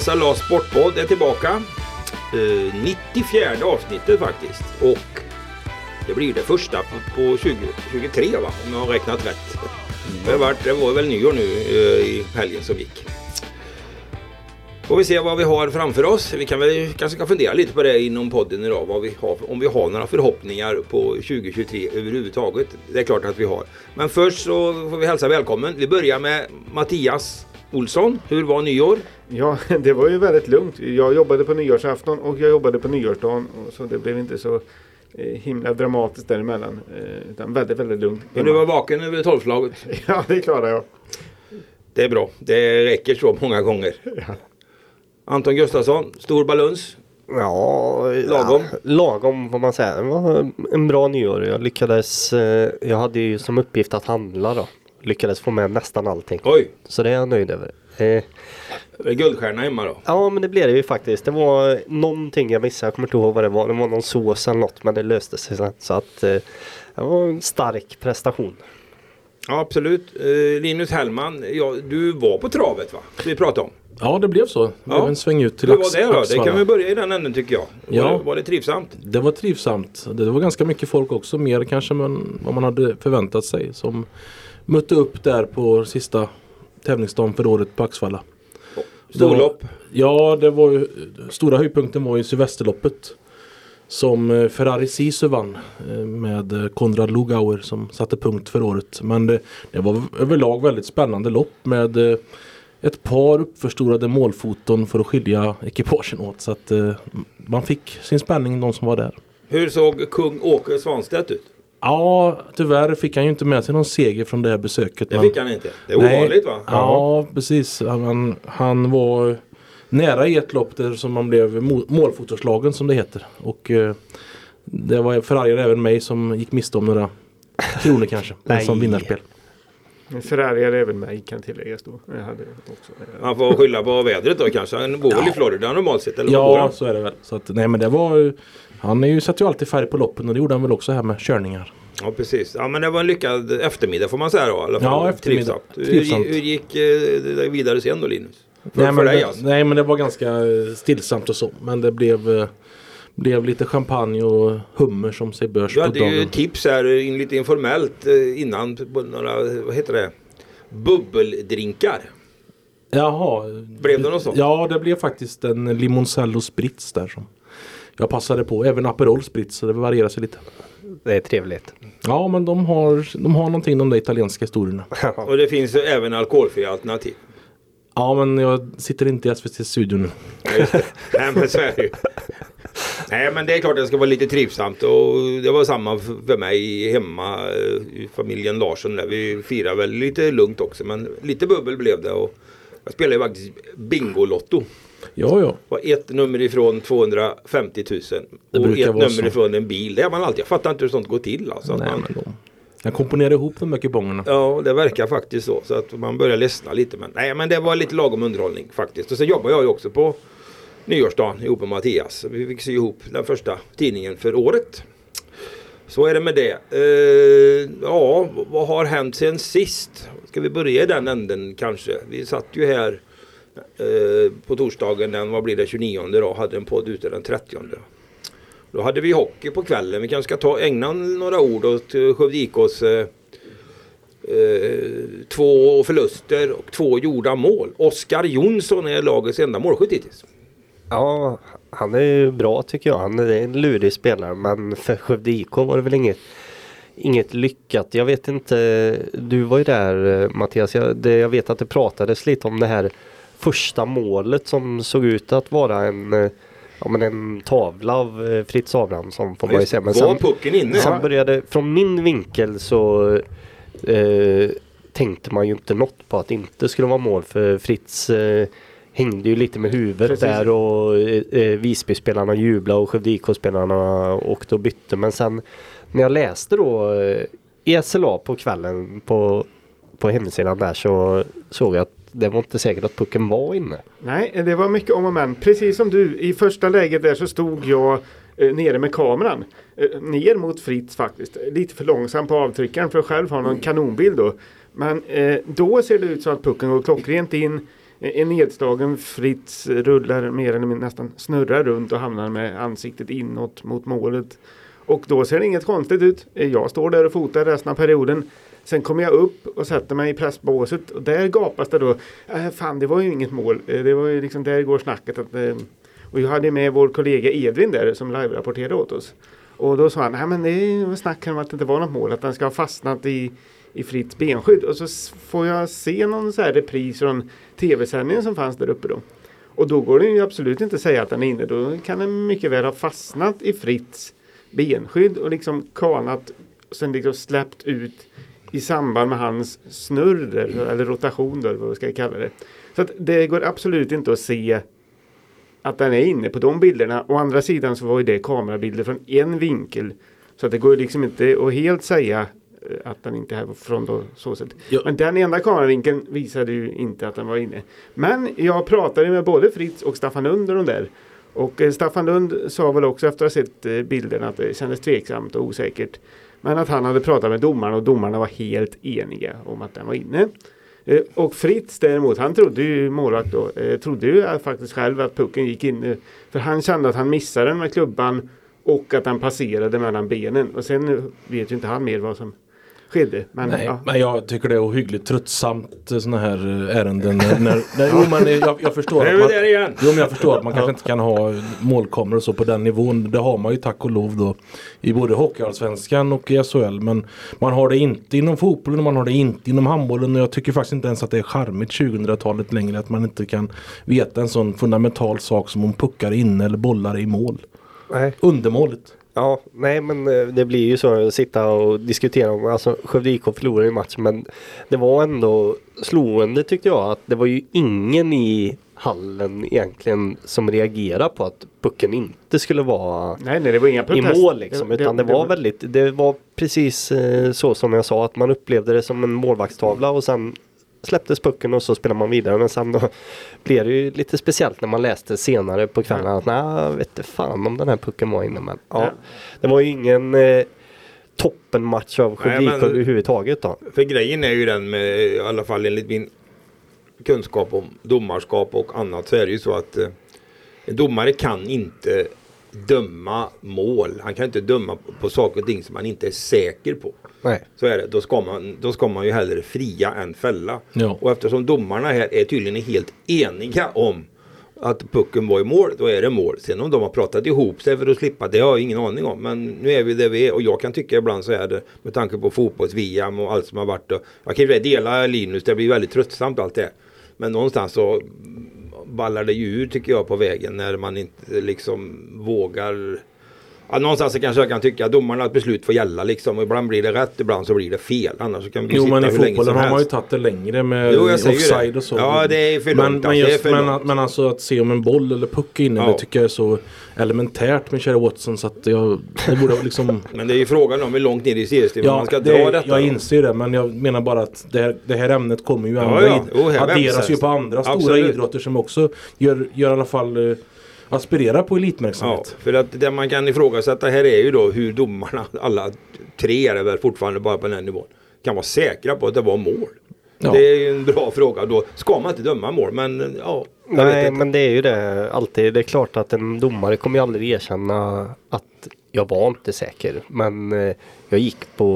SLA Sportpodd är tillbaka. Eh, 94 avsnittet faktiskt. Och det blir det första på, på 2023 va? Om jag har räknat rätt. Det, har varit, det var väl nyår nu eh, i helgen som gick. Får vi se vad vi har framför oss. Vi kan väl kanske ska fundera lite på det inom podden idag. Vad vi har, om vi har några förhoppningar på 2023 överhuvudtaget. Det är klart att vi har. Men först så får vi hälsa välkommen. Vi börjar med Mattias Olsson. Hur var nyår? Ja, det var ju väldigt lugnt. Jag jobbade på nyårsafton och jag jobbade på nyårsdagen. och Så det blev inte så eh, himla dramatiskt däremellan. eh, Utan väldigt, väldigt lugnt. Men du var vaken över tolvslaget. Ja, det klarar jag. Det är bra. Det räcker så många gånger. Anton Gustafsson, stor baluns. Ja, Lagom. Ja, lagom får man säga. Det var en bra nyår. Jag lyckades, eh, jag hade ju som uppgift att handla då. Lyckades få med nästan allting. Oj, Så det är jag nöjd över. Eh, det är guldstjärna hemma då. ja men det blev det ju faktiskt. Det var någonting jag missade. Jag kommer inte ihåg vad det var. Det var någon sås eller något men det löste sig sen. Så att eh, det var en stark prestation. Ja, absolut. Eh, Linus Hellman, ja, du var på travet va? Vi pratade om. Ja, det blev så. Det blev Ja. en sväng ut till var Ax- det då? Det kan vi börja i den änden tycker jag. Var, Ja. det, var det trivsamt? Det var trivsamt. Det var ganska mycket folk också. Mer kanske än vad man hade förväntat sig. Som mötte upp där på sista tävlingsdagen för året på Axvalla. Storlopp? Ja, det var ju, stora höjdpunkten var ju Sylvesterloppet. Som eh, Ferrari Sisu vann eh, med eh, Konrad Lugauer som satte punkt för året. Men det, det var överlag väldigt spännande lopp med ett par uppförstorade målfoton för att skilja ekipagen åt. Så att man fick sin spänning de som var där. Hur såg kung Åke Svanstedt ut? Ja, tyvärr fick han ju inte med sig någon seger från det här besöket. Det men- fick han inte. Det är Nej. ovanligt va? Ja, precis. Han, han var nära i ett lopp där som man blev målfotoslagen som det heter. Och eh, det var förargade även mig som gick miste om några kronor kanske. Nej. som vinnarspel. Är även mig kan tilläggas då. Jag hade också. eh, Han får skylla på vädret då kanske. Han bor väl i Florida normalt sett? Eller Ja, så är det väl. Så att, nej men det var ju- Han är ju, satte ju alltid färg på loppen och det gjorde han väl också här med körningar. Ja precis. Ja men det var en lyckad eftermiddag får man säga då. I alla fall. Ja, eftermiddag. Trivsamt. Trivsamt. Hur, hur gick eh, det vidare sen då Linus? För, nej, men dig det, alltså? nej men det var ganska eh, stillsamt och så. Men det blev, eh, blev lite champagne och hummer som sig börs Du på hade ju dagen. tips här in, lite informellt innan på några, vad heter det? Bubbeldrinkar. Jaha. Blev det något sånt? Ja, det blev faktiskt en limoncello sprits där som jag passade på. Även Aperol sprits så det varierar sig lite. Det är trevligt. Ja, men de har, de har någonting de där italienska historierna. Och det finns även alkoholfria alternativ. Ja, men jag sitter inte i SVT-studion nu. Nej men så är det ju. Nej men det är klart att det ska vara lite trivsamt och det var samma för mig hemma eh, i familjen Larsson där. Vi firade väl lite lugnt också men lite bubbel blev det och jag spelade ju faktiskt Bingolotto. Ja, ja. Var ett nummer ifrån 250 000 Det och ett nummer så. ifrån en bil. Det har man alltid. Jag fattar inte hur sånt går till alltså. Nej, man, men jag komponerar ihop de där kupongerna. Ja, det verkar faktiskt så. Så att man börjar ledsna lite. Men, nej, men det var lite lagom underhållning faktiskt. Och så jobbar jag ju också på nyårsdagen ihop med Mattias. Vi fick sy ihop den första tidningen för året. Så är det med det. Eh, ja, vad har hänt sen sist? Ska vi börja i den änden kanske? Vi satt ju här eh, på torsdagen den, vad blir det, 29 då, hade en podd ute den 30. Då hade vi hockey på kvällen. Vi kanske ska ta, ägna några ord åt eh, Skövde IKs eh, eh, två förluster och två gjorda mål. Oskar Jonsson är lagets enda målskytt hittills. Ja, han är ju bra tycker jag. Han är en lurig spelare men för Skövde IK var det väl inget Inget lyckat. Jag vet inte. Du var ju där eh, Mattias. Jag, det, jag vet att det pratades lite om det här första målet som såg ut att vara en eh, Ja men en tavla av eh, Fritz Abrahamsson får man ju säga. Men var pucken inne? sen började, från min vinkel så eh, tänkte man ju inte något på att det inte skulle vara mål för Fritz eh, hängde ju lite med huvudet Precis. där och eh, eh, Visby-spelarna jublade och Skövde IK-spelarna åkte och bytte. Men sen när jag läste då eh, ESLA på kvällen på, på hemsidan där så såg jag att det var inte säkert att pucken var inne. Nej, det var mycket om och men. Precis som du, i första läget där så stod jag eh, nere med kameran. Eh, ner mot Fritz faktiskt. Lite för långsam på avtryckaren för att själv ha någon kanonbild då. Men eh, då ser det ut så att pucken går klockrent in. En nedslagen Fritz rullar mer eller mindre nästan snurrar runt och hamnar med ansiktet inåt mot målet. Och då ser det inget konstigt ut. Jag står där och fotar resten av perioden. Sen kommer jag upp och sätter mig i pressbåset och där gapas det då. Äh, fan, det var ju inget mål. Eh, det var ju liksom där går snacket. Att, eh, och jag hade med vår kollega Edvin där som live-rapporterade åt oss. Och då sa han, nej men det var snack om att det inte var något mål, att den ska ha fastnat i, i fritt benskydd. Och så får jag se någon så här repris från tv-sändningen som fanns där uppe då. Och då går det ju absolut inte att säga att den är inne. Då kan den mycket väl ha fastnat i Fritz benskydd och liksom kanat och sen liksom släppt ut i samband med hans snurr eller rotation där, vad ska jag kalla det. Så att det går absolut inte att se att den är inne på de bilderna. Å andra sidan så var ju det kamerabilder från en vinkel. Så att det går liksom inte att helt säga eh, att den inte är från då, så sätt. Ja. Men den enda kameravinkeln visade ju inte att den var inne. Men jag pratade med både Fritz och Staffan Lund de där. Och eh, Staffan Lund sa väl också efter att ha sett eh, bilderna att det kändes tveksamt och osäkert. Men att han hade pratat med domarna och domarna var helt eniga om att den var inne. Eh, och Fritz däremot, han trodde ju, målvakt då, eh, trodde ju faktiskt själv att pucken gick in. Eh, för han kände att han missade den med klubban och att den passerade mellan benen. Och sen vet ju inte han mer vad som skedde. Men, Nej, ja. men jag tycker det är ohyggligt tröttsamt sådana här eh, ärenden. När, när, när, jo, men jag, jag förstår att man. Jo men jag förstår att man kanske inte kan ha målkameror och så på den nivån. Det har man ju tack och lov då i både Hockeyallsvenskan och i SHL. Men man har det inte inom fotbollen och man har det inte inom handbollen. Och jag tycker faktiskt inte ens att det är charmigt 2000-talet längre att man inte kan veta en sån fundamental sak som om puckar inne eller bollar i mål. Nej. Undermåligt. Ja, nej men eh, det blir ju så att sitta och diskutera om, alltså Skövde IK förlorade ju matchen men det var ändå slående tyckte jag att det var ju ingen i hallen egentligen som reagerade på att pucken inte skulle vara Nej, nej, det var inga i mål liksom. Utan det, var väldigt, det var precis eh, så som jag sa att man upplevde det som en målvaktstavla och sen släpptes pucken och så spelade man vidare. Men sen då blev det ju lite speciellt när man läste senare på kvällen att nej, vet inte fan om den här pucken var inne. Men ja, Ja. det var ju ingen eh, toppenmatch av men- överhuvudtaget då. För grejen är ju den med, i alla fall enligt min kunskap om domarskap och annat så är det ju så att eh, domare kan inte döma mål. Han kan inte döma på, på saker och ting som han inte är säker på. Nej. Så är det. Då ska man, då ska man ju hellre fria än fälla. Ja. Och eftersom domarna här är tydligen helt eniga om att pucken var i mål, då är det mål. Sen om de har pratat ihop sig för att slippa, det har jag ingen aning om. Men nu är vi där vi är och jag kan tycka ibland så är det med tanke på fotbolls-VM och allt som har varit. Och jag kan ju dela Linus, det blir väldigt tröttsamt allt det. Men någonstans så ballar det ju ur tycker jag på vägen när man inte liksom vågar Ja, någonstans så kanske jag kan tycka att domarnas beslut får gälla liksom. Och ibland blir det rätt, ibland så blir det fel. Annars kan vi Jo sitta men i fotbollen har man ju tagit det längre med Jo, offside det. och så. Ja, det är för men, långt, men, alltså. Just, men, långt. men alltså att se om en boll eller puck är inne, Ja. det tycker jag är så elementärt med Cherry Watson så att jag, det borde liksom Men det är ju frågan om hur långt ner i seriesystemet man ska dra det, detta. jag då. inser det men jag menar bara att det här, det här ämnet kommer ju Ja, andra ja. här adderas ju på andra stora Absolut. idrotter som också gör, gör i alla fall eh, aspirerar på Ja, elitverksamhet. för att det man kan ifrågasätta här är ju då hur domarna, alla tre är det väl fortfarande bara på den här nivån, kan vara säkra på att det var mål. Ja. Det är ju en bra fråga. Då ska man inte döma mål. Men ja, Nej men det är ju det alltid. Det är klart att en domare kommer ju aldrig erkänna att jag var inte säker. Men eh, jag gick på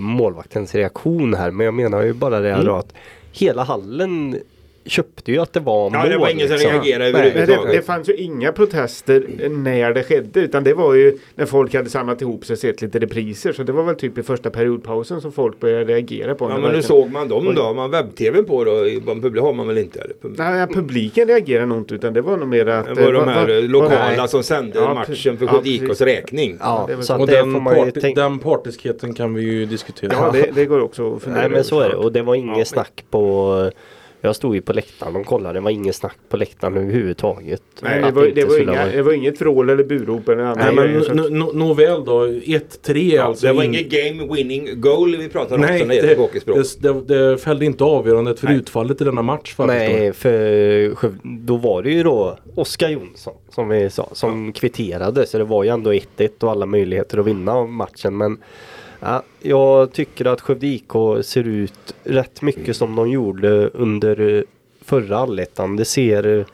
målvaktens reaktion här. Men jag menar ju bara det Mm. då att hela hallen köpte ju att det var Ja, mål. det var ingen som liksom. reagerade Nej. Nej, det, överhuvudtaget. det fanns ju inga protester när det skedde utan det var ju när folk hade samlat ihop sig och sett lite repriser. Så det var väl typ i första periodpausen som folk började reagera på. Ja men hur såg man dem då? Har man webb-tv på då? I publik har man väl inte? Eller? Nej, publiken reagerade nog inte utan det var nog mer att... Det var de vad- här vad- eh, lokala vad- som sände Ja, matchen för ja, IKs räkning. Ja, så Och det den, får man ju parti, tänka. den partiskheten kan vi ju diskutera. Ja, det, det går också att fundera Nej men så är det och det var inget Ja. snack på jag stod ju på läktaren och kollade. Det var inget snack på läktaren överhuvudtaget. Nej, det var, inte det, var inga, det var inget vrål eller burop eller annat. Nej men så nåväl då, 1-3 Ja, alltså. det var in- inget game winning goal vi pratade om Nej, det det, det, det, det fällde inte avgörandet för Nej. utfallet i denna match. förstår. Nej, för då var det ju då Oskar Jonsson som vi sa som kvitterade. Så det var ju ändå 1-1 och alla möjligheter att vinna matchen. Men ja, jag tycker att Skövde IK ser ut rätt mycket som de gjorde under eh, förra allettan. Det ser eh,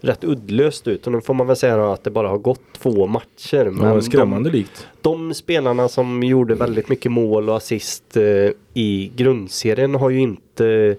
rätt uddlöst ut och nu får man väl säga att det bara har gått två matcher. Men skrämmande de, likt. de spelarna som gjorde väldigt mycket mål och assist eh, i grundserien har ju inte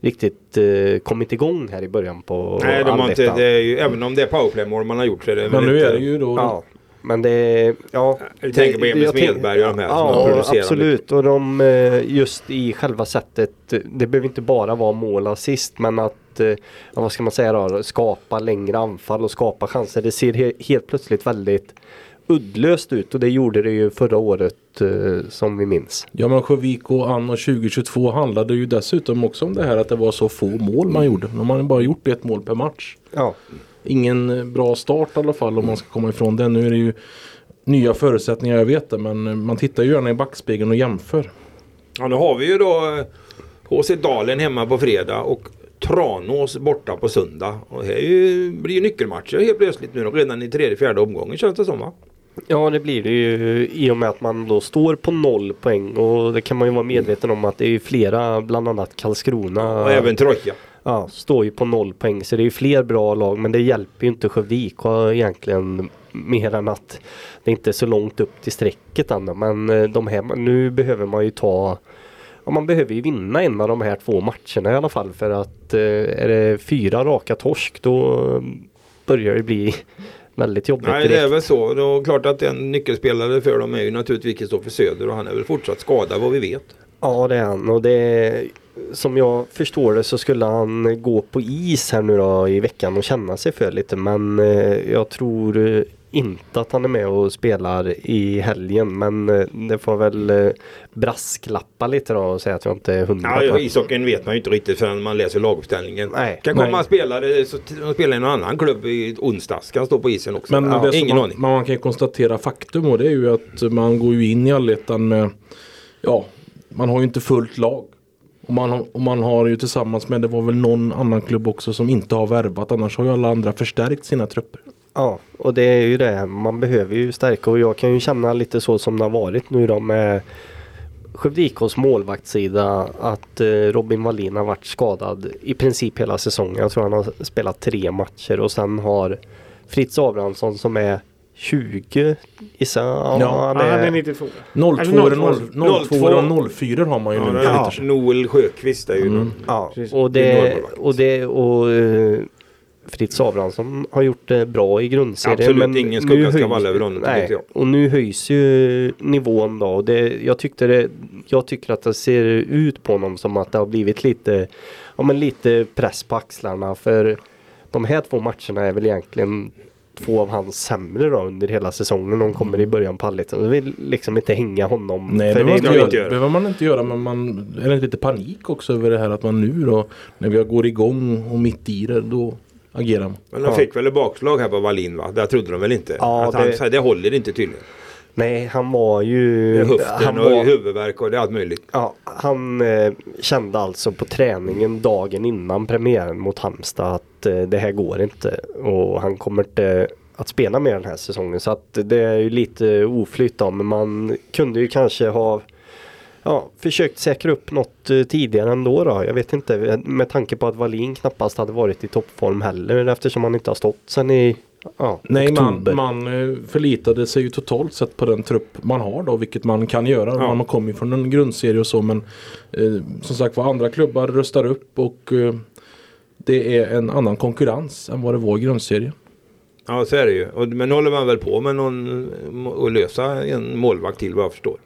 riktigt eh, kommit igång här i början på Nej, de har inte, allettan. det är ju, även om det är powerplay-mål man har gjort så är det Men nu inte, är det ju då Ja, men det... Ja, Du tänker på Emil Smedberg och de här som har Ja, producerat absolut. Och de eh, just i själva sättet. Det behöver inte bara vara mål och assist men att, eh, ja, vad ska man säga då, skapa längre anfall och skapa chanser. Det ser he helt plötsligt väldigt uddlöst ut och det gjorde det ju förra året eh, som vi minns. Ja men Sjövik och Anno 2022 handlade ju dessutom också om det här att det var så få mål man gjorde. De hade bara gjort ett mål per match. Ja, Ingen eh, bra start i alla fall om man ska komma ifrån det. Nu är det ju nya förutsättningar, jag vet det. Men eh, man tittar ju gärna i backspegeln och jämför. Ja, nu har vi ju då eh, HC Dalen hemma på fredag och Tranås borta på söndag. Och det är ju, blir ju nyckelmatcher helt plötsligt nu då, redan i tredje, fjärde omgången känns det som va? ja det blir det ju i och med att man då står på noll poäng och det kan man ju vara medveten om att det är flera, bland annat Karlskrona. Och även Troja. Ja, står ju på noll poäng så det är ju fler bra lag men det hjälper ju inte Sjövik egentligen mer än att det inte är så långt upp till strecket ännu. Men eh, de här, nu behöver man ju ta Ja, man behöver ju vinna en av de här två matcherna i alla fall för att eh, är det fyra raka torsk då börjar det bli väldigt jobbigt Nej det är direkt. väl så. Det är klart att en nyckelspelare för dem är ju naturligtvis Kristoffer Söder och han är väl fortsatt skadad vad vi vet. Ja det är han och det som jag förstår det så skulle han gå på is här nu då i veckan och känna sig för lite men eh, jag tror eh, inte att han är med och spelar i helgen men eh, det får väl eh, brasklappa lite då och säga att jag inte är hundra Ja, ishockeyn vet man ju inte riktigt förrän man läser laguppställningen. Nej. kan komma Nej. spelare som som spelar i någon annan klubb i onsdags kan stå på isen också. Men ja, ingen man, aning. man kan ju konstatera faktum och det är ju att man går ju in i allettan med Ja, man har ju inte fullt lag. Och man, har, och man har ju tillsammans med, det var väl någon annan klubb också som inte har värvat. Annars har ju alla andra förstärkt sina trupper. Ja och det är ju det man behöver ju stärka och jag kan ju känna lite så som det har varit nu då med Skövde IKs målvaktssida att eh, Robin Wallin har varit skadad i princip hela säsongen. Jag tror han har spelat tre matcher och sen har Fritz Abrahamsson som är 20 gissar jag. Ja, Ja, han är 92. 02 Eller och 02. 02 och 04 har man ju Ja, nu. det är Noel Sjöqvist är ju Mm. Ja, och Det är och det och eh, Fritz Abrahamsson har gjort det bra i grundserien. Absolut, men ingen nu skugga ska höjs- falla över honom, tycker Nej, jag. och nu höjs ju nivån då. Och det, jag, tyckte det, jag tycker att det ser ut på honom som att det har blivit lite, ja, men lite press på axlarna. För de här två matcherna är väl egentligen två av hans sämre då under hela säsongen. De kommer i början på allettan. Jag vill liksom inte hänga honom. Nej, för det behöver det, man, inte göra. behöver man inte göra men man är det inte lite panik också över det här att man nu då när vi går igång och mitt i det då agerar man. Men de Ja. fick väl ett bakslag här på Wallin va? Där trodde de väl inte. Ja, att han, det- det... det håller inte tydligen. Nej, han var ju... Är höften han och var, huvudvärk och det allt möjligt. Ja, han eh, kände alltså på träningen dagen innan premiären mot Halmstad att eh, det här går inte och han kommer inte att spela mer den här säsongen. Så att det är ju lite oflytt då, men man kunde ju kanske ha ja, försökt säkra upp något eh, tidigare ändå då. Jag vet inte med tanke på att Wallin knappast hade varit i toppform heller eftersom han inte har stått sen i ja, Nej, man, oktober. man eh, förlitade sig ju totalt sett på den trupp man har då, vilket man kan göra. Ja. Man kommer från en grundserie och så, men eh, som sagt var andra klubbar röstar upp och eh, det är en annan konkurrens än vad det var i grundserien. Ja så är det ju. Och, men håller man väl på med någon att lösa en målvakt till vad jag förstår.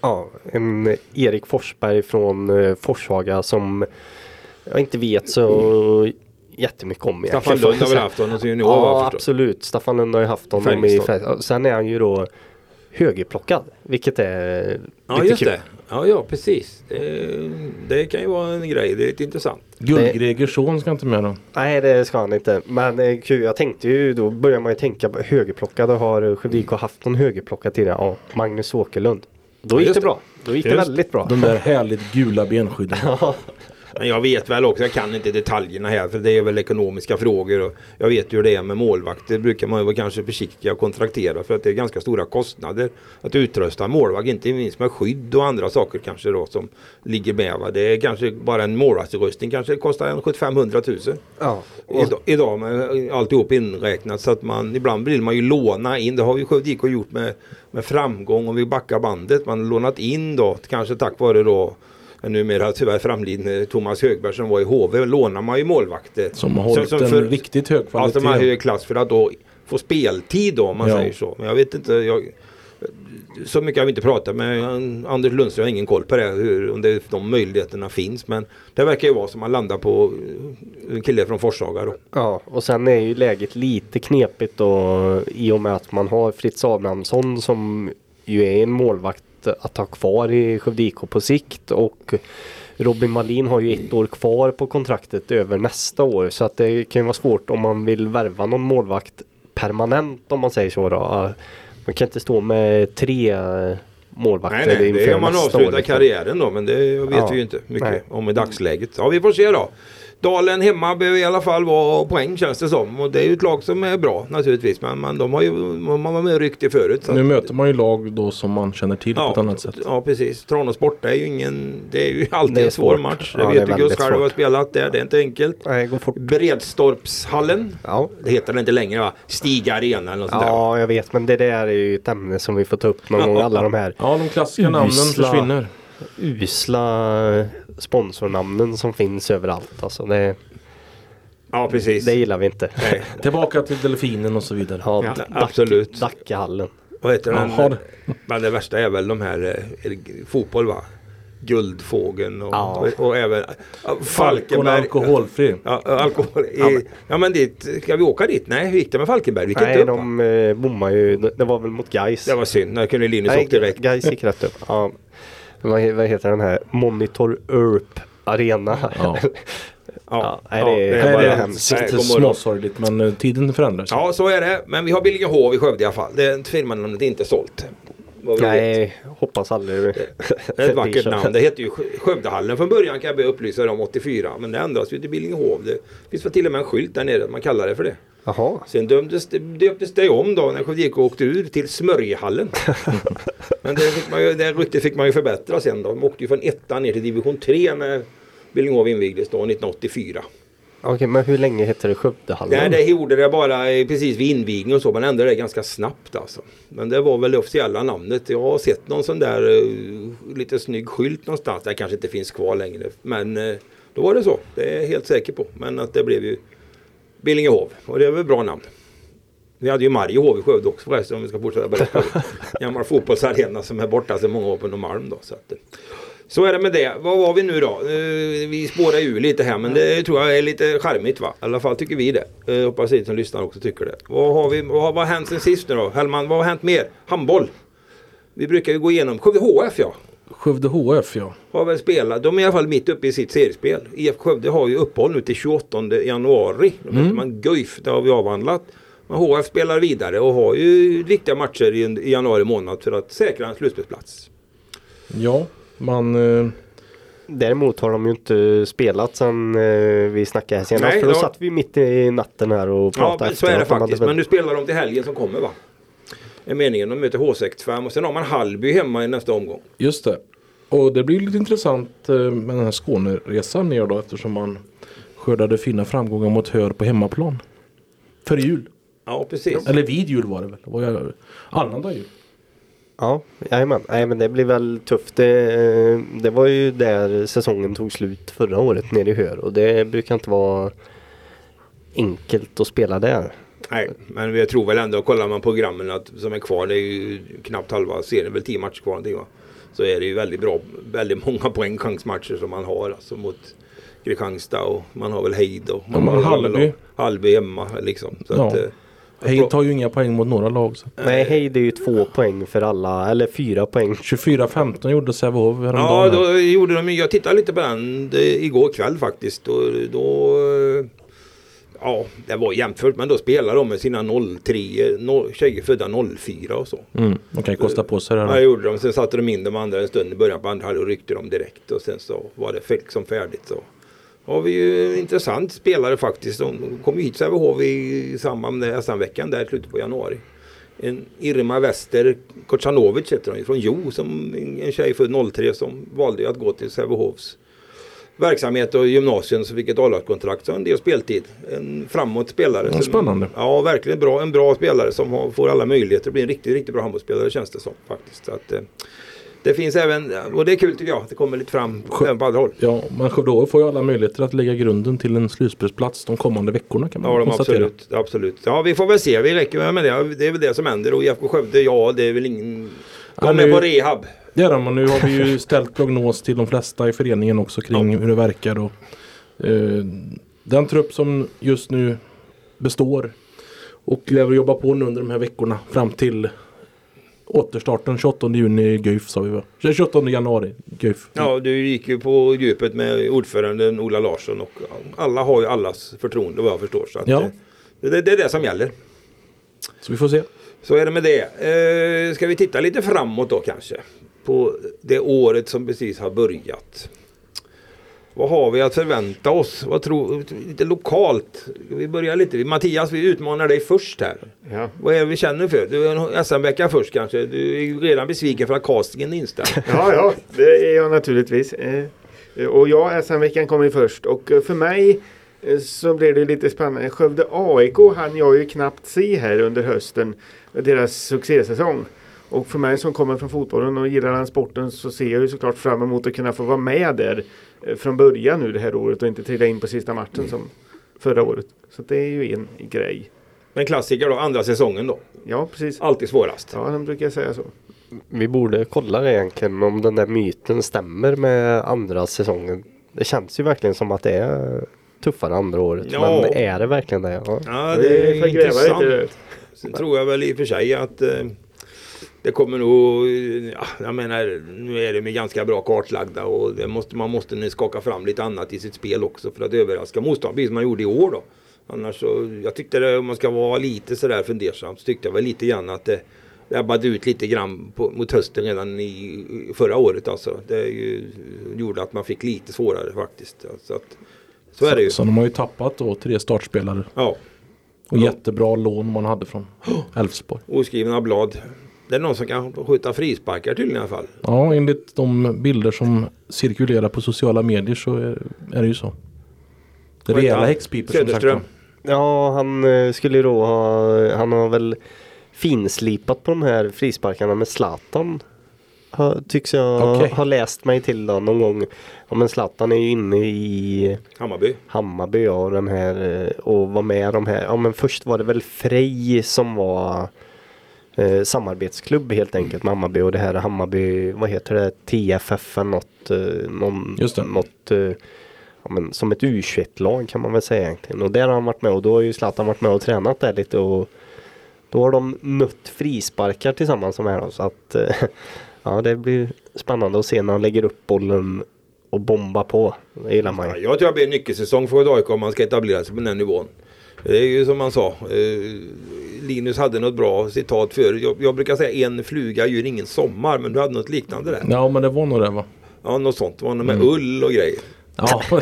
Ja, en Erik Forsberg från eh, Forshaga som jag inte vet så jättemycket om Staffan får jag Lund har väl haft honom som junior Ja, absolut. Staffan Lund har ju haft honom i Färjestad. Färjestad. Sen är han ju då högerplockad, vilket är Ja lite just kul. det. Ja, ja precis. Det, det kan ju vara en grej. Det är lite intressant. Guldgregers son ska inte med då. Nej, det ska han inte. Men eh, kul, jag tänkte ju då börjar man ju tänka på högerplockade. Har Skövde haft någon högerplockad tidigare? Ja, Magnus Åkerlund. Då Ja, gick just det det. bra. Då gick det Just väldigt bra. De där härligt gula benskydden. Men jag vet väl också, jag kan inte detaljerna här för det är väl ekonomiska frågor. Och jag vet ju hur det är med målvakter. brukar man ju vara kanske försiktiga och kontraktera för att det är ganska stora kostnader att utrusta en målvakt. Inte minst med skydd och andra saker kanske då som ligger med. Va? Det är kanske bara en målvaktsutrustning kanske kostar en 75-100 000. Ja. Idag, idag med alltihop inräknat så att man ibland vill man ju låna in. Det har vi Skövde IK gjort med, med framgång om vi backar bandet. Man har lånat in då kanske tack vare då numera tyvärr framlidne Thomas Högberg som var i HV lånar man ju målvakter. Som har hållit som en för- riktigt hög Ja, som har kvalitet. hög klass för att då få speltid då om man Ja. säger så. Men jag vet inte. Jag, så mycket har vi inte pratat med Anders Lundström. Har ingen koll på det. Hur, om det, de möjligheterna finns. Men det verkar ju vara som man landar på eh, en kille från Forshaga då. Ja, och sen är ju läget lite knepigt då i och med att man har Fritz Abrahamsson som ju är en målvakt att ha kvar i Skövde IK på sikt och Robin Malin har ju ett år kvar på kontraktet över nästa år så att det kan ju vara svårt om man vill värva någon målvakt permanent om man säger så då. Man kan inte stå med tre målvakter Nej, nej, det inför är om man nästa år, avslutar liksom. karriären då. Men det vet Ja, vi ju inte mycket nej. om i dagsläget. Ja, vi får se då. Dalen hemma behöver i alla fall vara poäng känns det som. Och det är ju ett lag som är bra naturligtvis. Men, men de har ju, man var med och ryckte förut. så Nu att- möter man ju lag då som man känner till på ett annat sätt. Ja precis. Tranås borta är ju ingen, det är ju alltid Det är en svår match. Ja, Det det är vet du väldigt Gus själv har spelat där. Det är inte enkelt. Nej, gå fort. Bredstorpshallen. Ja. Det heter det inte längre va? Stiga Arena eller något sånt där. Ja, jag vet men det där är ju ett ämne som vi får ta upp någon gång. Alla de här Ja, de klassiska namnen försvinner. usla sponsornamnen som finns överallt. Alltså det, Ja precis. det gillar vi inte. Nej. Tillbaka till Delfinen och så vidare. Ja, Ja, absolut. Dackehallen. Vad heter den? Jaha. Men det värsta är väl de här eh, fotboll va? Guldfågeln och, Ja. och, och även Falkenberg. alkoholfri. Ja, alkohol. I, ja men dit, ska vi åka dit? Nej, hur gick det med Falkenberg? Vi Nej, upp de eh, bommar ju. Det var väl mot Gais. Det var synd. Där kunde Linus åkt direkt. Gais gick rätt upp. Ja. Vad, vad heter den här? Monitor Earp Arena. Ja. Ja, nej, det är- det Nej, bara det är hemskt. Nej, småsorgligt men eh, tiden förändras. Ja, så är det. Men vi har Billingehov i Skövde i alla fall. Det firmanamnet är inte sålt. Vi vet. Nej, hoppas aldrig. Det är ett vackert namn. Det heter ju Skö- Skövdehallen från början kan jag be upplysa dig om 84. Men det ändras ju till Billingehov. Det finns väl till och med en skylt där nere. Man kallar det för det. Jaha. Sen dömdes det, döptes det om då när Skövde åkte ur till Smörjehallen. Men det, fick man ju, det ryktet fick man ju förbättra sen då. De åkte ju från ettan ner till division 3 när Billingehov invigdes då 1984. Okej, men hur länge hette det Skövdehallen? Nej, det gjorde det bara precis vid invigningen och så. Man ändrade det ganska snabbt alltså. Men det var väl det officiella namnet. Jag har sett någon sån där eh, lite snygg skylt någonstans. Det kanske inte finns kvar längre. Men eh, då var det så. Det är jag helt säker på. Men att det blev ju Billingehov. Och det är väl bra namn. Vi hade ju Mariehov i Skövde också förresten om vi ska fortsätta berätta. Gammal fotbollsarena som är borta sedan många år på Norrmalm då. Så, att, eh, så är det med det. Vad var vi nu då? Eh, vi spårar ju lite här men det tror jag är lite charmigt va? I alla fall tycker vi det. Eh, hoppas ni som lyssnar också tycker det. Vad har, vi, vad har, vad har hänt sen sist nu då? Hellman, vad har hänt mer? Handboll. Vi brukar ju gå igenom Skövde HF ja. Skövde HF ja. Har väl spelat. De är i alla fall mitt uppe i sitt seriespel. IF Skövde har ju uppehåll nu till 28 januari. Då möter man Guif. Det har vi avhandlat. Men HF spelar vidare och har ju viktiga matcher i, januari månad för att säkra en slutspelsplats. Ja, man... Eh, Däremot har de ju inte spelat sen eh, vi snackade här senast. Nej, för då ja. satt vi mitt i natten här och Ja, pratade men så är det faktiskt. väl- Men nu spelar de till helgen som kommer va? Är meningen. De möter H65 och sen har man Hallby hemma i nästa omgång. just det. Och det blir lite intressant eh, med den här Skåneresan ner då eftersom man skördade fina framgångar mot Hör på hemmaplan. Före jul. Ja, precis. Eller vid jul var det väl. Var annandag jul. Ja, jajamän. Nej men det blir väl tufft. Det, eh, det var ju där säsongen tog slut förra året nere i Hör och det brukar inte vara enkelt att spela där. Nej, men jag tror väl ändå, kollar man programmen att, som är kvar, det är ju knappt halva serien, väl 10 matcher kvar någonting va? Så är det ju väldigt bra, väldigt många poängchansmatcher som man har alltså mot Kristianstad och man har väl Heid och Ja, men Hallby. Hallby hemma liksom. Så Ja. att, eh, Hej tar ju inga poäng mot några lag. Så. Nej, hej det är ju två poäng för alla, eller fyra poäng. 24-15 gjorde Sävehof Ja, häromdagen. här. då gjorde de Jag tittade lite på den det, igår kväll faktiskt. Och då, eh, ja, det var jämfört. Men då spelade de med sina 03, no, tjejer födda 04 och så. Mm, de kan ju kosta på sig det Ja, gjorde de. Sen satte de in de andra en stund i början på andra halvlek och ryckte dem direkt. Och sen så var det liksom färdigt. Så. har vi ju en intressant spelare faktiskt. De kom ju hit till Sävehof i samband med SM-veckan där i slutet på januari. En Irma Wester Kocanovic heter hon från Jo, som en tjej född 03 som valde att gå till Sävehofs verksamhet och gymnasium så fick ett A-lagskontrakt så en del speltid. En framåt spelare. Ja, spännande. Ja, verkligen bra. En bra spelare som får alla möjligheter att bli en riktigt, riktigt bra handbollsspelare känns det som faktiskt. Att, eh, det finns även, och det är kul tycker jag, att det kommer lite fram även på andra håll. Ja, men Skövde får ju alla möjligheter att lägga grunden till en slutspelsplats de kommande veckorna kan man Ja, de konstatera. absolut, absolut. Ja, vi får väl se. Vi räcker med det. Det är väl det som händer. Och IFK Skövde, ja, det är väl ingen... Ja, De är på rehab. Det är de och nu har vi ju ställt prognos till de flesta i föreningen också kring hur det verkar. Och, eh, den trupp som just nu består och lever och jobbar på nu under de här veckorna fram till återstarten 28 juni Guif sa vi va? 28 januari Guif. Ja, du gick ju på djupet med ordföranden Ola Larsson och alla har ju allas förtroende vad jag förstår. Så att, Ja. eh, det, det är det som gäller. Så vi får se. Så är det med det. Eh, ska vi titta lite framåt då kanske? På det året som precis har börjat. Vad har vi att förvänta oss? Vad tror, lite lokalt. Vi börjar lite. Mattias, vi utmanar dig först här. Ja. Vad är det vi känner för? Du är en SM-vecka först kanske. Du är redan besviken för att castingen är inställd. Ja, ja, det är jag naturligtvis. Eh, Och ja, SM-veckan kom ju först och eh, för mig eh, så blev det lite spännande. Skövde AIK hann jag ju knappt se här under hösten. Deras succésäsong. Och för mig som kommer från fotbollen och gillar den sporten så ser jag ju såklart fram emot att kunna få vara med där eh, från början nu det här året och inte trilla in på sista matchen som förra året. Så det är ju en grej. Men klassiker då, andra säsongen då. Ja, precis. Alltid svårast. Ja, de brukar säga så. Vi borde kolla det egentligen om den där myten stämmer med andra säsongen. Det känns ju verkligen som att det är tuffare andra året. Ja. Men är det verkligen det? Ja. Ja, det är får gräva intressant. Sen tror jag väl i och för sig att eh, det kommer nog, ja, jag menar nu är de ju ganska bra kartlagda och måste, man måste nu skaka fram lite annat i sitt spel också för att överraska motståndaren, precis som man gjorde i år då. Annars så, jag tyckte det, om man ska vara lite sådär fundersam så tyckte jag väl lite grann att det ebbade ut lite grann på, mot hösten redan i, förra året alltså. Det ju, gjorde att man fick lite svårare faktiskt. Så, att, så är det ju. Så de har ju tappat då tre startspelare. Ja, Och jättebra lån man hade från Elfsborg. oskrivna blad. Det är någon som kan skjuta frisparkar tydligen i alla fall. Ja, enligt de bilder som cirkulerar på sociala medier så är, är det ju så. Det rejäla häxpipor som sagt. Ja, han eh, skulle ju då ha, han har väl finslipat på de här frisparkarna med Zlatan. Ha, tycks jag Okej. ha läst mig till då någon gång. Ja men Zlatan är ju inne i Hammarby. Hammarby ja, och den här eh, och var med de här. Ja men först var det väl Frej som var eh, samarbetsklubb helt enkelt med Hammarby och det här Hammarby, vad heter det, TFF eller något, eh, någon, Just det. något eh, ja, men som ett U21-lag kan man väl säga egentligen. Och där har han varit med och då har ju Zlatan varit med och tränat där lite och då har de mött frisparkar tillsammans som här då, så att eh, ja det blir spännande att se när han lägger upp bollen och bombar på. Det gillar man Ja, ju. jag tror det blir en nyckelsäsong för AIK om man ska etablera sig på den här nivån. Det är ju som man sa. Eh, Linus hade något bra citat för. Jag, jag brukar säga en fluga gör ingen sommar. Men du hade något liknande där. Ja, men det var nog det va? Ja, något sånt. Det var något med Mm. ull och grejer. Ja,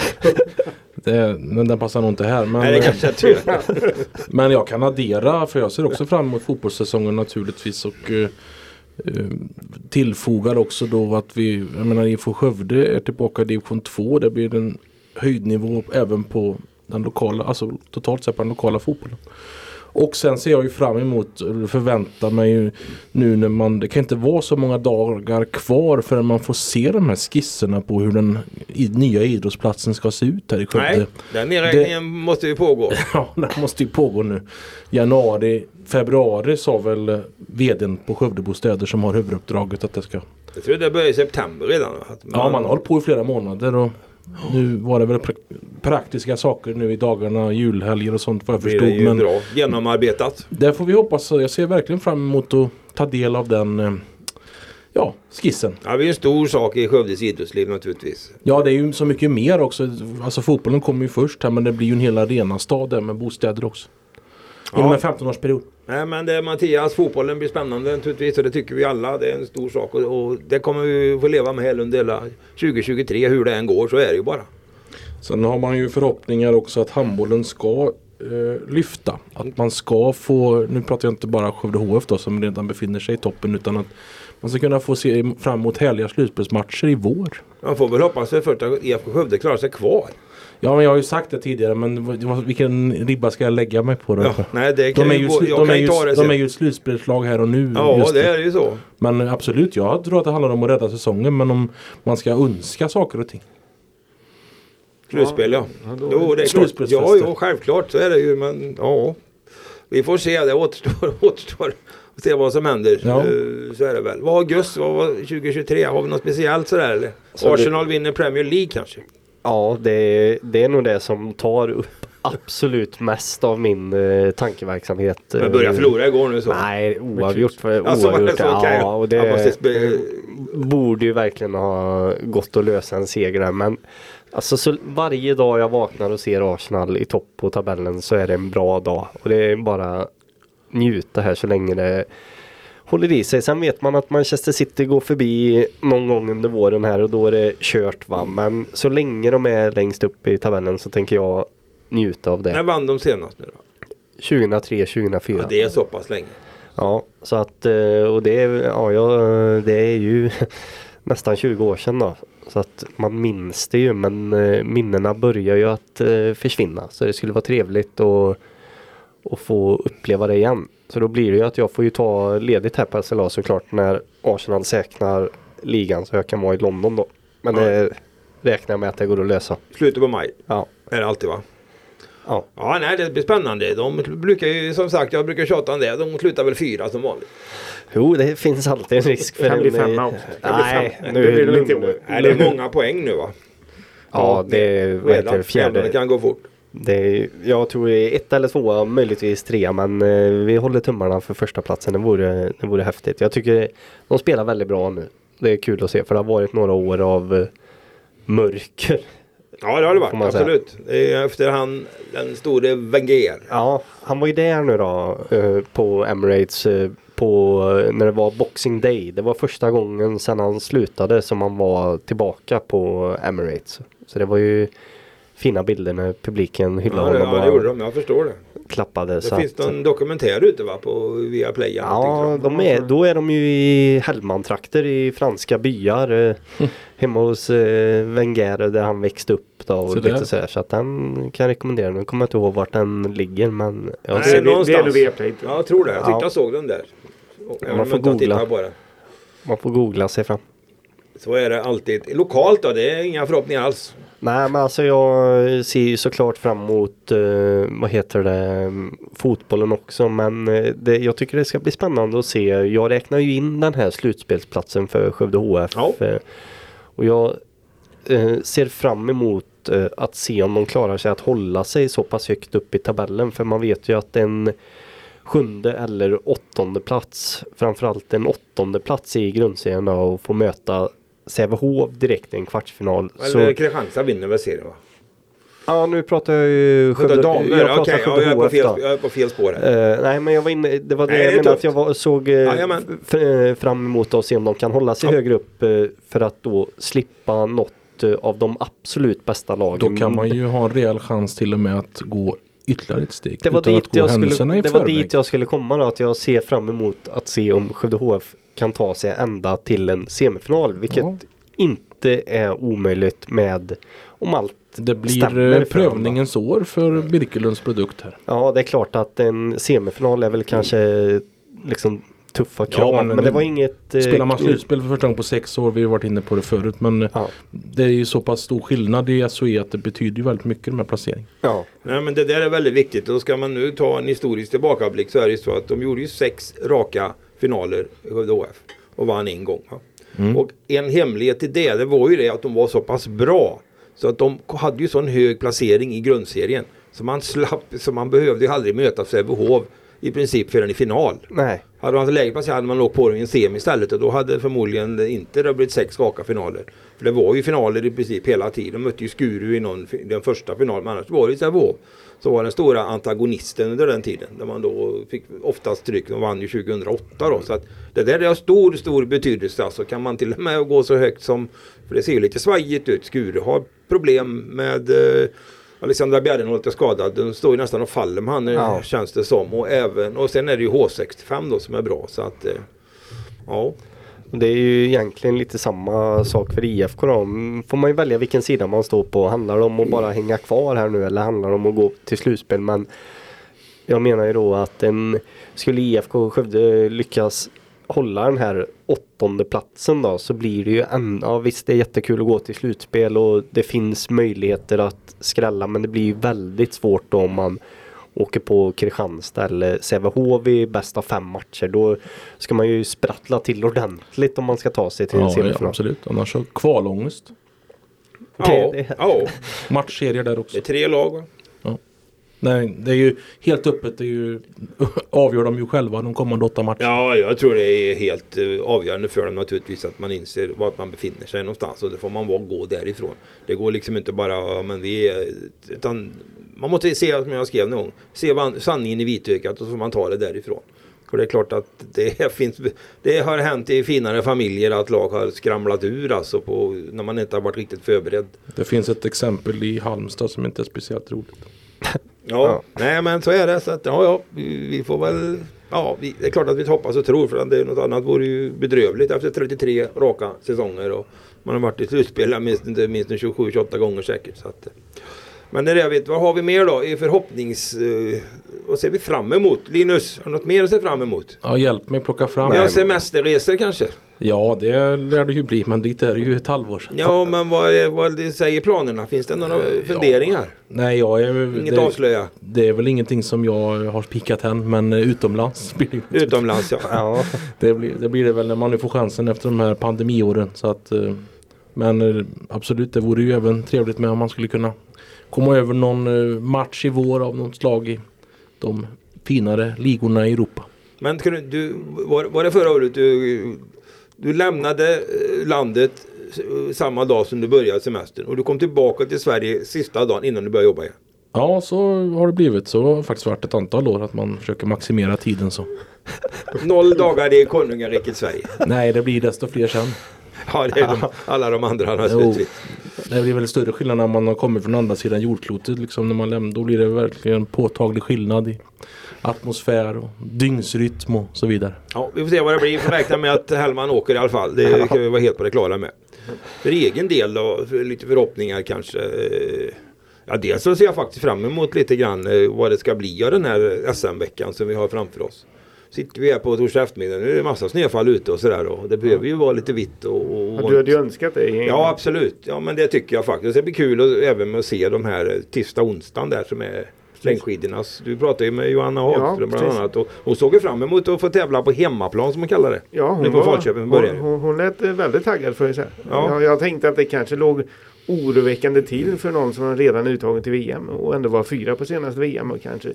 det, men den passar nog inte här. Men, Nej, men jag kan addera för jag ser också fram emot fotbollssäsongen naturligtvis. Och eh, eh, tillfogar också då att vi, jag menar IFK Skövde är tillbaka i division 2. Det blir en höjdnivå även på den lokala, alltså totalt sett på den lokala fotbollen. Och sen ser jag ju fram emot, förväntar mig ju nu när man, det kan inte vara så många dagar kvar förrän man får se de här skisserna på hur den nya idrottsplatsen ska se ut här i Skövde. Nej, den nedräkningen måste ju pågå. Ja, det måste ju pågå nu. Januari, februari sa väl vdn på Skövdebostäder som har huvuduppdraget att det ska. Jag tror det börjar i september redan. Att Ja, man har hållit på i flera månader och nu var det väl pra praktiska saker nu i dagarna, julhelger och sånt vad jag förstod. det ju Men bra genomarbetat. där får vi hoppas. Jag ser verkligen fram emot att ta del av den eh, ja, skissen. Ja, det är en stor sak i Skövdes idrottsliv naturligtvis. Ja, det är ju så mycket mer också. Alltså fotbollen kommer ju först här men det blir ju en hel arenastad där med bostäder också. Inom Ja. en 15-årsperiod. Nej men det är Mattias, fotbollen blir spännande naturligtvis och det tycker vi alla. Det är en stor sak och, och det kommer vi få leva med hela under hela 2023 hur det än går så är det ju bara. Sen har man ju förhoppningar också att handbollen ska eh, lyfta. Att man ska få, nu pratar jag inte bara Skövde HF då som redan befinner sig i toppen utan att man ska kunna få se fram emot härliga slutspelsmatcher i vår. Man får väl hoppas för att IFK Skövde klarar sig kvar. Ja men jag har ju sagt det tidigare men vilken ribba ska jag lägga mig på då? Ja, nej, det kan de, är ju ju, gå- jag de, kan är ju ju, ta det de sen. är ju ett slutspelslag här och nu. Ja, just det är ju så. Men absolut, jag tror att det handlar om att rädda säsongen men om man ska önska saker och ting. Slutspel ja. Ja, då- Jo, det är klart. Ja, jo, självklart så är det ju. Men ja. Vi får se. Det återstår. återstår se vad som händer. Ja. Eh, Så är det väl. Vad har Gus? Vad var 2023? Har vi något speciellt sådär eller? Så det- Arsenal vinner Premier League kanske? Ja, det, det är nog det som tar upp absolut mest av min eh, tankeverksamhet. Men börjar Eh, förlora igår nu så. Nej, oavgjort. För, Alltså, oavgjort ja, och det borde ju verkligen ha gått att lösa en seger där. Men alltså, så varje dag jag vaknar och ser Arsenal i topp på tabellen så är det en bra dag. Och det är bara njuta här så länge det håller i sig. Sen vet man att Manchester City går förbi någon gång under våren här och då är det kört va. Men så länge de är längst upp i tabellen så tänker jag njuta av När det. vann de senast nu då? 2003, 2004. Ja, det är så pass länge. Ja, så att eh, och det är, ja, ja, det är ju nästan 20 år sedan då. Så att man minns det ju men eh, minnena börjar ju att eh, försvinna. Så det skulle vara trevligt att, att få uppleva det igen. Så då blir det ju att jag får ju ta ledigt här på SLA såklart när Arsenal säkrar ligan så jag kan vara i London då. Men det räknar jag med att det går att lösa. Slutet på maj Ja, är det alltid va? ja. Ja, nej det blir spännande. De brukar ju som sagt, jag brukar tjata om det. De slutar väl fyra som vanligt. Jo, det finns alltid en risk för Kan bli en, eh, femma också. Kan bli Nej, nu Det blir det inte i lugn år. nu. Nej, det är många poäng nu va? Ja, det är det, fjärde. Det kan gå fort. Är, jag tror det är ett eller två, möjligtvis tre, men eh, vi håller tummarna för första platsen. Det vore, det vore häftigt. Jag tycker de spelar väldigt bra nu. Det är kul att se för det har varit några år av eh, mörker. Ja, det har det varit. Absolut. Det är efter han, den store Wenger. Ja, han var ju där nu då eh, på Emirates på, när det var Boxing Day. Det var första gången sedan han slutade som han var tillbaka på Emirates. Så det var ju fina bilder när publiken hyllade Ja, honom ja, det gjorde och de. Jag förstår det. klappade. Det så finns att- någon dokumentär ute va? På Viaplay. Ja, de är, då är de ju i Hellman-trakter i franska byar. Eh, hemma hos eh, Wenger där han växte upp då och Så lite sådär. Så att den kan jag rekommendera. Nu kommer jag inte ihåg vart den ligger men jag Nej, Det det- det är någonstans. nog Viaplay. Ja, jag tror det. Jag tyckte Ja. jag såg den där. Även Man får googla. den. man får googla sig fram. Så är det alltid. Lokalt då, det är inga förhoppningar alls. Nej men alltså jag ser ju såklart fram emot eh, vad heter det fotbollen också men eh, det, jag tycker det ska bli spännande att se. Jag räknar ju in den här slutspelsplatsen för Skövde HF. Ja. eh, Och jag eh, ser fram emot eh, att se om de klarar sig att hålla sig så pass högt upp i tabellen för man vet ju att en sjunde eller åttonde plats framförallt en åttonde plats i grundserien och få möta Sävehof direkt i en kvartsfinal. Eller Kristianstad vinner väl serien va? Ja nu pratar jag ju Skövde damer. jag ja, Skövde jag, är på fel, jag är på fel spår här. Eh, nej men jag var inne, det var det Nej, jag menade att jag var, såg eh, fram emot att se om de kan hålla sig Ja. högre upp eh, för att då slippa något av de absolut bästa lagen. Då kan man ju ha en rejäl chans till och med att gå ytterligare ett steg. det var, dit jag, skulle, det var dit jag skulle komma då, att jag ser fram emot att se om Skövde HF kan ta sig ända till en semifinal vilket Ja. inte är omöjligt med om allt Det blir prövningens år för Birkelunds produkt här. Ja, det är klart att en semifinal är väl kanske liksom tuffa krav. Ja, men, men det det- var inget... eh, Spelar man slutspel för första gången på sex år, vi har varit inne på det förut, men Ja, det är ju så pass stor skillnad i SOE att det betyder ju väldigt mycket med placering. ja, Nej men det där är väldigt viktigt. Och ska man nu ta en historisk tillbakablick så är det ju så att de gjorde ju sex raka finaler i Skövde HF. Och vann en gång. Mm. Och en hemlighet till det, det var ju det att de var så pass bra. Så att de hade ju sån hög placering i grundserien. Så man slapp, så man behövde ju aldrig möta Sävehof i princip förrän i final. Nej. Hade man haft lägre placering hade man låg på i en semi istället och då hade förmodligen inte det blivit sex raka finaler. För det var ju finaler i princip hela tiden. De mötte ju Skuru i någon, den första finalen men annars var det Sävehof som var den stora antagonisten under den tiden. Där man då fick oftast tryck. De vann ju 2008 då. Så att det där har stor, stor betydelse. Alltså kan man till och med gå så högt som, för det ser ju lite svajigt ut. Skuru har problem med eh, Alexandra Bjärrenholt är skadad. Den står ju nästan och faller med han Ja. känns det som. Och, även, och sen är det ju H65 då som är bra. Så att, eh, ja. Det är ju egentligen lite samma sak för IFK då. Får man ju välja vilken sida man står på. Handlar det om att bara hänga kvar här nu eller handlar det om att gå till slutspel? Men jag menar ju då att en, skulle IFK Skövde lyckas hålla den här åttonde platsen då så blir det ju en, ja visst det är jättekul att gå till slutspel och det finns möjligheter att skrälla men det blir ju väldigt svårt då om man åker på Kristianstad eller Sävehof i bästa fem matcher. Då ska man ju sprattla till ordentligt om man ska ta sig till en Ja, ja, semifinal. absolut. Annars så kvalångest. Ja, det- ja, Matchserier där också. det är tre lag va? Nej, det är ju helt öppet. Det är ju, avgör de ju själva de kommande åtta matcherna. Ja, jag tror det är helt eh, avgörande för dem naturligtvis att man inser var man befinner sig någonstans och det får man gå därifrån. Det går liksom inte bara, ja, men vi är, utan man måste se, som jag skrev någon gång, se sanningen i vitögat och så får man ta det därifrån. För det är klart att det finns, det har hänt i finare familjer att lag har skramlat ur alltså på, när man inte har varit riktigt förberedd. Det finns ett exempel i Halmstad som inte är speciellt roligt. Ja, nej men så är det. Så att, ja, ja, vi, vi får väl... Ja, vi, det är klart att vi hoppas och tror för det är något annat vore ju bedrövligt efter 33 raka säsonger och man har varit i slutspel minst, minst 27-28 gånger säkert. Så att, men det är det jag vet. Vad har vi mer då i förhoppnings... Eh, vad ser vi fram emot? Linus, har du något mer att se fram emot? Ja, hjälp mig plocka fram. Ja, semesterresor kanske? Ja, det lär det ju bli. Men dit är det ju ett halvår sedan. Ja, men vad, är, vad säger planerna? Finns det några funderingar? Nej, jag är... Inget det, avslöja? det är väl ingenting som jag har spikat än. Men eh, utomlands blir det. Utomlands ja. Ja, Det blir, det blir det väl när man nu får chansen efter de här pandemiåren. Så att, eh, men eh, absolut, det vore ju även trevligt med om man skulle kunna komma över någon match i vår av något slag i de finare ligorna i Europa. Men du, var, var det förra året du, du lämnade eh, landet eh, samma dag som du började semestern och du kom tillbaka till Sverige sista dagen innan du började jobba igen? Ja, så har det blivit. Så har det faktiskt varit ett antal år att man försöker maximera tiden så. Noll dagar i konungariket Sverige. Nej, det blir desto fler sen. Ja, det är de, alla de andra naturligtvis. Det blir väl större skillnad när man har kommit från andra sidan jordklotet. Liksom när man lämnar, då blir det verkligen påtaglig skillnad i atmosfär och dygnsrytm och så vidare. Ja, vi får se vad det blir. Vi får räkna med att Hellman åker i alla fall. Det kan vi vara helt på det klara med. För egen del då, för lite förhoppningar kanske. Ja, dels så ser jag faktiskt fram emot lite grann eh, vad det ska bli av den här SM-veckan som vi har framför oss. Sitter vi här på torsdag eftermiddag, nu är det massa snöfall ute och sådär och det behöver ju vara lite vitt och... och Ja, du hade ju önskat det. Ja absolut, ja men det tycker jag faktiskt. Det blir kul och, även med att se de här eh, tisdag onsdagen där som är längdskidornas. Du pratade ju med Johanna Hagström bland precis. annat och hon såg ju fram emot att få tävla på hemmaplan som man kallar det. Ja, hon, på var, hon, hon, hon lät eh, väldigt taggad för det. Ja. Ja. Jag, jag tänkte att det kanske låg oroväckande till för någon som redan uttagen till VM och ändå var fyra på senaste VM och kanske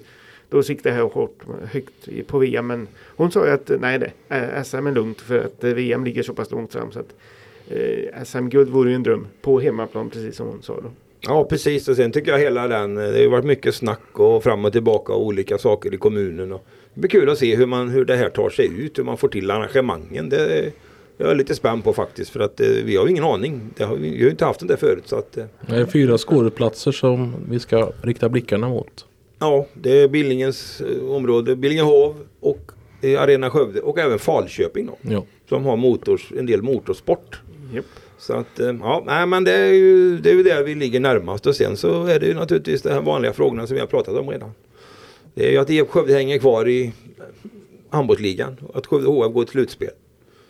då siktar jag hårt högt på VM. Men hon sa ju att nej det, eh, SM är lugnt för att eh, VM ligger så pass långt fram så att eh, SM-guld vore ju en dröm på hemmaplan precis som hon sa då. Ja precis och sen tycker jag hela den, eh, det har varit mycket snack och fram och tillbaka och olika saker i kommunen. Och det blir kul att se hur, man, hur det här tar sig ut, hur man får till arrangemangen. Det jag är lite spänd på faktiskt för att eh, vi har ju ingen aning. Det har, vi har ju inte haft den där förut så att eh, Det är fyra skådeplatser som vi ska rikta blickarna mot. Ja, det är Billingens eh, område, Billingehov och eh, Arena Skövde och även Falköping då, Ja. som har motors, en del motorsport. Japp. Så att, eh, ja, nej men det är, ju, det är ju där vi ligger närmast och sen så är det ju naturligtvis de här vanliga frågorna som vi har pratat om redan. Det är ju att IFK Skövde hänger kvar i handbollsligan och att Skövde HF går till slutspel.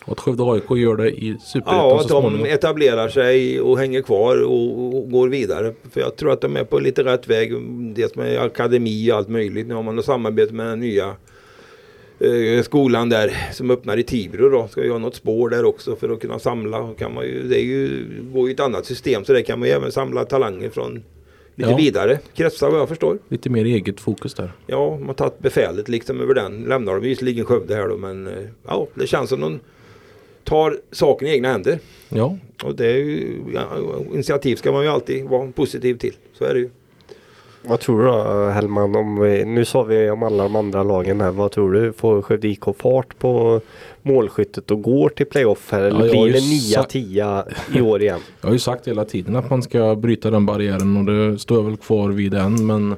Och att Skövde AIK gör det i Superettan Ja, så att de småningom. etablerar sig och hänger kvar och, och går vidare. För jag tror att de är på lite rätt väg. Dels med akademi och allt möjligt. Nu har man samarbete med den nya eh, skolan där som öppnar i Tibro då. Ska ju ha något spår där också för att kunna samla. Kan man ju, det är ju, går ju ett annat system så där kan man ju även samla talanger från lite Ja. vidare kretsar vad jag förstår. Lite mer eget fokus där. Ja, de har tagit befälet liksom över den. Lämnar de visserligen Skövde här då men eh, ja, det känns som de tar saken i egna händer. Ja, Och det är ju, ja, initiativ ska man ju alltid vara positiv till. Så är det ju. Vad tror du då Hellman? Om vi, nu sa vi om alla de andra lagen här. Vad tror du? Får Skövde IK fart på målskyttet och går till playoff här? Eller Ja, jag har blir det sa- 9-10 i år igen? jag har ju sagt hela tiden att man ska bryta den barriären och det står jag väl kvar vid än. Men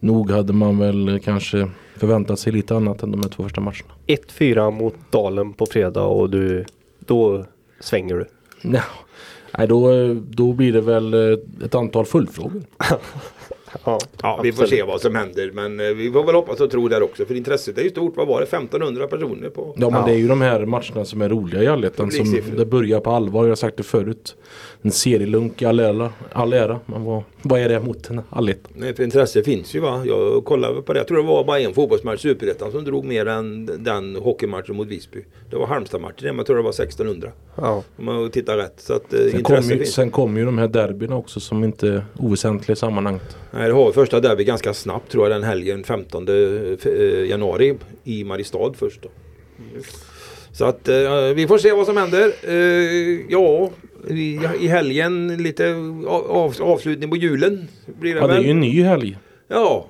nog hade man väl kanske förväntat sig lite annat än de här två första matcherna. 1-4 mot Dalen på fredag och du, då svänger du. Ja. Nej, då, då blir det väl eh, ett antal följdfrågor. Ja, Ja, vi får se vad som händer. Men eh, vi får väl hoppas och tro där också. För intresset är ju stort. Vad var det? 1500 personer på? Ja men Ja. det är ju de här matcherna som är roliga i allettan som Publiksiffror. det börjar på allvar. Jag har sagt det förut. En serielunk i all ära. All ära. Men vad, vad är det mot en allettan? För intresse finns ju va. Jag kollade på det. Jag tror det var bara en fotbollsmatch i Superettan som drog mer än den hockeymatchen mot Visby. Det var Halmstad-matchen. men Jag tror det var 1600. Ja. Om man tittar rätt. Så att eh, Sen intresse kommer ju, finns. sen kommer ju de här derbyna också som inte är oväsentliga i sammanhanget. Nej, det har vi första derby ganska snabbt tror jag den helgen 15 eh, januari i Mariestad först. Då. Så att eh, vi får se vad som händer. Eh, ja, i, i helgen lite av, avslutning på julen blir det Ja det är väl. ju en ny helg. Ja,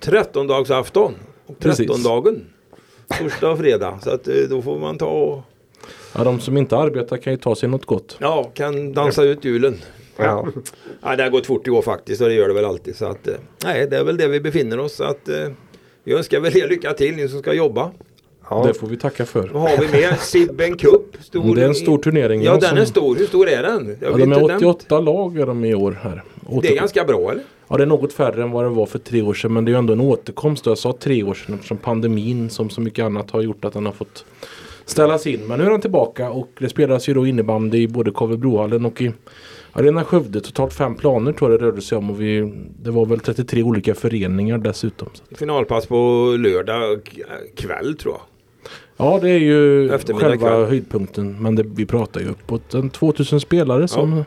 13-dagsafton och Precis. 13-dagen. Torsdag och fredag. Så att eh, då får man ta och Ja, de som inte arbetar kan ju ta sig något gott. ja, kan dansa ut julen. Ja. Ja, det har gått fort i år faktiskt och det gör det väl alltid. Så att, eh, nej, det är väl det vi befinner oss. Så att, eh, vi önskar väl er lycka till, ni som ska jobba. Ja. Det får vi tacka för. Vad har vi mer? Sibben Cup. Stor Det är en stor turnering. Ja, den är stor. Hur stor är den? Jag Ja, de är inte den. 88 lag är de i år här. Det är Åter- ganska bra eller? Ja det är något färre än vad det var för tre år sedan men det är ju ändå en återkomst. Jag sa tre år sedan eftersom pandemin som så mycket annat har gjort att den har fått ställas in. Men nu är den tillbaka och det spelas ju då innebandy i både Kavebrohallen och i Arena Skövde. Totalt fem planer tror jag det rörde sig om och vi, det var väl 33 olika föreningar dessutom. Finalpass på lördag kväll tror jag. Ja det är ju själva kväll. höjdpunkten men det, vi pratar ju uppåt en 2000 spelare som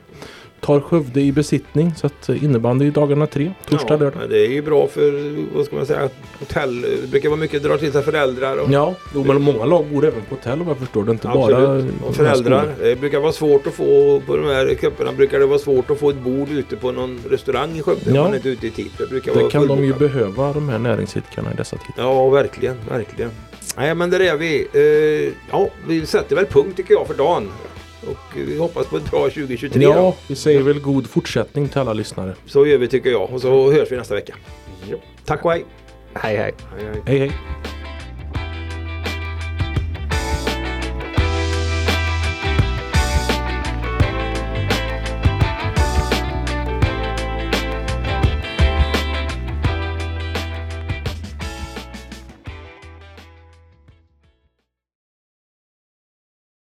tar Skövde i besittning. Så att eh, innebandy i dagarna tre, torsdag, ja, lördag. det är ju bra för, vad ska man säga, hotell. Det brukar vara mycket dra till sig föräldrar. Och, Ja, jo, men många lag bor även på hotell vad jag förstår. Det inte bara Absolut. Och föräldrar. Det brukar vara svårt att få på de här cuperna brukar det vara svårt att få ett bord ute på någon restaurang i Skövde. Ja. om Man är inte ute i tid. Det brukar Det vara kan de ju behöva de här näringsidkarna i dessa tider. Ja, verkligen, verkligen. Nej, men där är vi. Eh, ja, vi sätter väl punkt tycker jag för dagen. Och vi hoppas på ett bra 2023. då. Ja, vi säger väl god fortsättning till alla lyssnare. Så gör vi tycker jag. Och så hörs vi nästa vecka. Tack och hej. Hej hej. hej, hej. Hej hej!